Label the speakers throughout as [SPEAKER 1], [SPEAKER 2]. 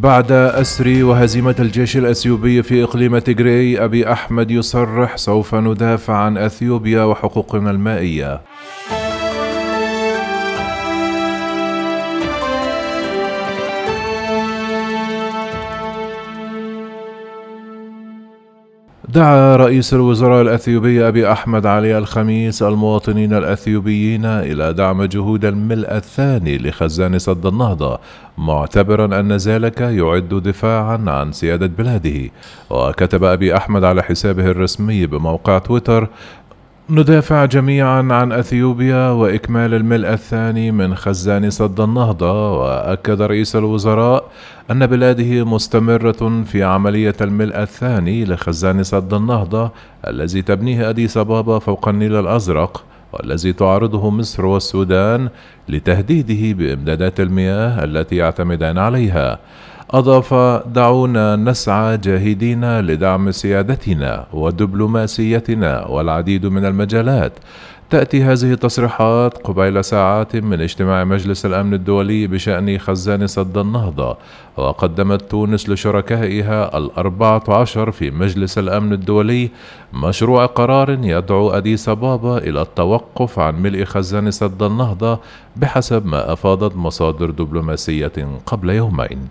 [SPEAKER 1] بعد أسر وهزيمة الجيش الأثيوبي في إقليم تيغراي أبي أحمد يصرح سوف ندافع عن أثيوبيا وحقوقنا المائية. دعا رئيس الوزراء الأثيوبي أبي أحمد علي الخميس المواطنين الأثيوبيين إلى دعم جهود الملء الثاني لخزان سد النهضة معتبرا أن ذلك يعد دفاعا عن سيادة بلاده. وكتب أبي أحمد على حسابه الرسمي بموقع تويتر ندافع جميعا عن أثيوبيا وإكمال الملء الثاني من خزان سد النهضة وأكد رئيس الوزراء أن بلاده مستمرة في عملية الملء الثاني لخزان سد النهضة الذي تبنيه أديس أبابا فوق النيل الأزرق والذي تعارضه مصر والسودان لتهديده بإمدادات المياه التي يعتمدان عليها. أضاف دعونا نسعى جاهدين لدعم سيادتنا ودبلوماسيتنا والعديد من المجالات. تأتي هذه التصريحات قبيل ساعات من اجتماع مجلس الأمن الدولي بشأن خزان سد النهضة وقدمت تونس لشركائها الأربعة عشر في مجلس الأمن الدولي مشروع قرار يدعو أديس بابا إلى التوقف عن ملء خزان سد النهضة بحسب ما أفادت مصادر دبلوماسية قبل يومين.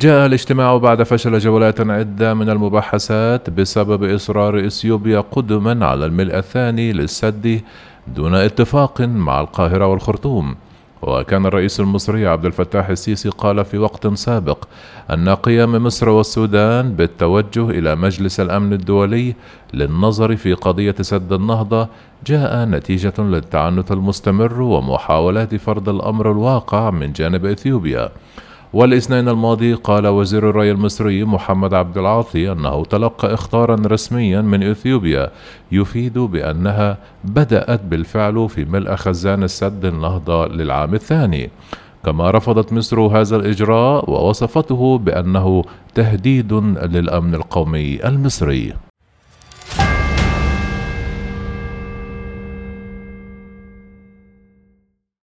[SPEAKER 1] جاء الاجتماع بعد فشل جولات عدة من المباحثات بسبب إصرار إثيوبيا قدما على الملء الثاني للسد دون اتفاق مع القاهرة والخرطوم. وكان الرئيس المصري عبد الفتاح السيسي قال في وقت سابق أن قيام مصر والسودان بالتوجه إلى مجلس الأمن الدولي للنظر في قضية سد النهضة جاء نتيجة للتعنت المستمر ومحاولات فرض الأمر الواقع من جانب إثيوبيا. والاثنين الماضي قال وزير الري المصري محمد عبد العاطي أنه تلقى إخطارا رسميا من إثيوبيا يفيد بأنها بدأت بالفعل في ملء خزان السد النهضة للعام الثاني. كما رفضت مصر هذا الإجراء ووصفته بأنه تهديد للأمن القومي المصري.